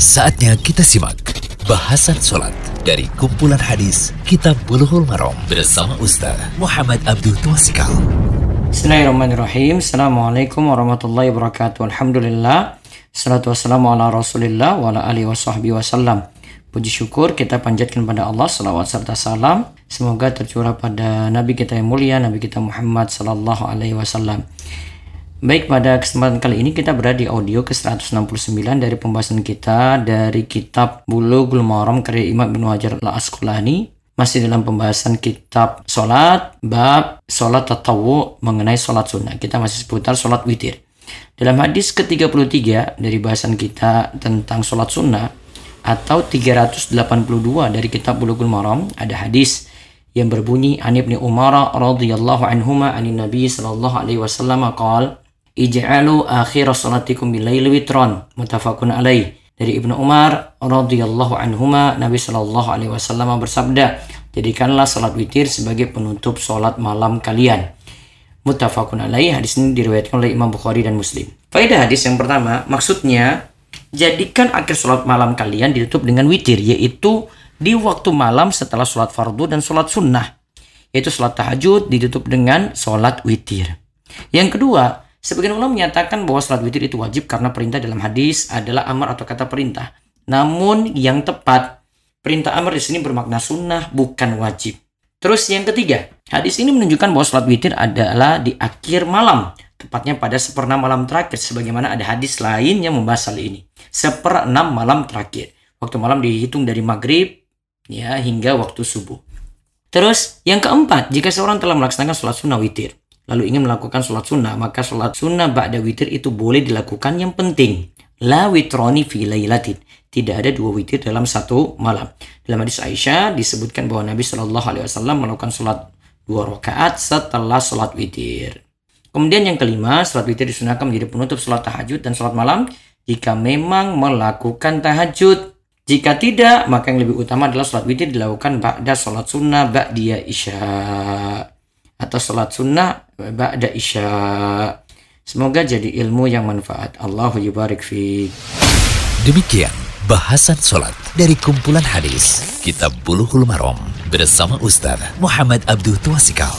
Saatnya kita simak bahasan sholat dari kumpulan hadis Kitab Bulughul Maram bersama Ustaz Muhammad Abdul Twasikal. Bismillahirrahmanirrahim. Assalamualaikum warahmatullahi wabarakatuh. Alhamdulillah. Salatu wassalamu ala rasulillah wa ala alihi wa sahbihi wasallam. Puji syukur kita panjatkan pada Allah salawat serta salam. Semoga tercurah pada Nabi kita yang mulia, Nabi kita Muhammad sallallahu alaihi wasallam. Baik, pada kesempatan kali ini kita berada di audio ke-169 dari pembahasan kita dari kitab Bulughul Maram karya Imam Ibnu Hajar Al-Asqalani. Masih dalam pembahasan kitab solat, bab solat tatawu mengenai solat sunnah. Kita masih seputar solat witir. Dalam hadis ke-33 dari bahasan kita tentang solat sunnah atau 382 dari kitab Bulughul Maram ada hadis yang berbunyi An Ibnu Umar radhiyallahu anhuma anin Nabi sallallahu alaihi wasallam qala Ij'alu akhir salatikum bilail witron mutafakun alaih. Dari Ibnu Umar radhiyallahu anhuma Nabi Shallallahu alaihi wasallam bersabda jadikanlah salat witir sebagai penutup salat malam kalian. Mutafakun alaih hadis ini diriwayatkan oleh Imam Bukhari dan Muslim. Faedah hadis yang pertama maksudnya jadikan akhir salat malam kalian ditutup dengan witir yaitu di waktu malam setelah salat fardu dan salat sunnah yaitu salat tahajud ditutup dengan salat witir. Yang kedua Sebagian ulama menyatakan bahwa salat witir itu wajib karena perintah dalam hadis adalah amar atau kata perintah. Namun yang tepat, perintah amar di sini bermakna sunnah bukan wajib. Terus yang ketiga, hadis ini menunjukkan bahwa salat witir adalah di akhir malam, tepatnya pada seperenam malam terakhir, sebagaimana ada hadis lain yang membahas hal ini. Seperenam malam terakhir. Waktu malam dihitung dari maghrib ya hingga waktu subuh. Terus yang keempat, jika seorang telah melaksanakan sholat sunnah witir, lalu ingin melakukan sholat sunnah, maka sholat sunnah ba'da witir itu boleh dilakukan yang penting. La witroni fi laylatin. Tidak ada dua witir dalam satu malam. Dalam hadis Aisyah disebutkan bahwa Nabi Shallallahu Alaihi Wasallam melakukan sholat dua rakaat setelah sholat witir. Kemudian yang kelima, sholat witir disunahkan menjadi penutup sholat tahajud dan sholat malam jika memang melakukan tahajud. Jika tidak, maka yang lebih utama adalah sholat witir dilakukan ba'da sholat sunnah ba'diyah isya atau sholat sunnah ba'da isya. Semoga jadi ilmu yang manfaat. Allahu yubarik fi. Demikian bahasan sholat dari kumpulan hadis Kitab Bulughul Maram bersama Ustaz Muhammad Abdul Twasikal.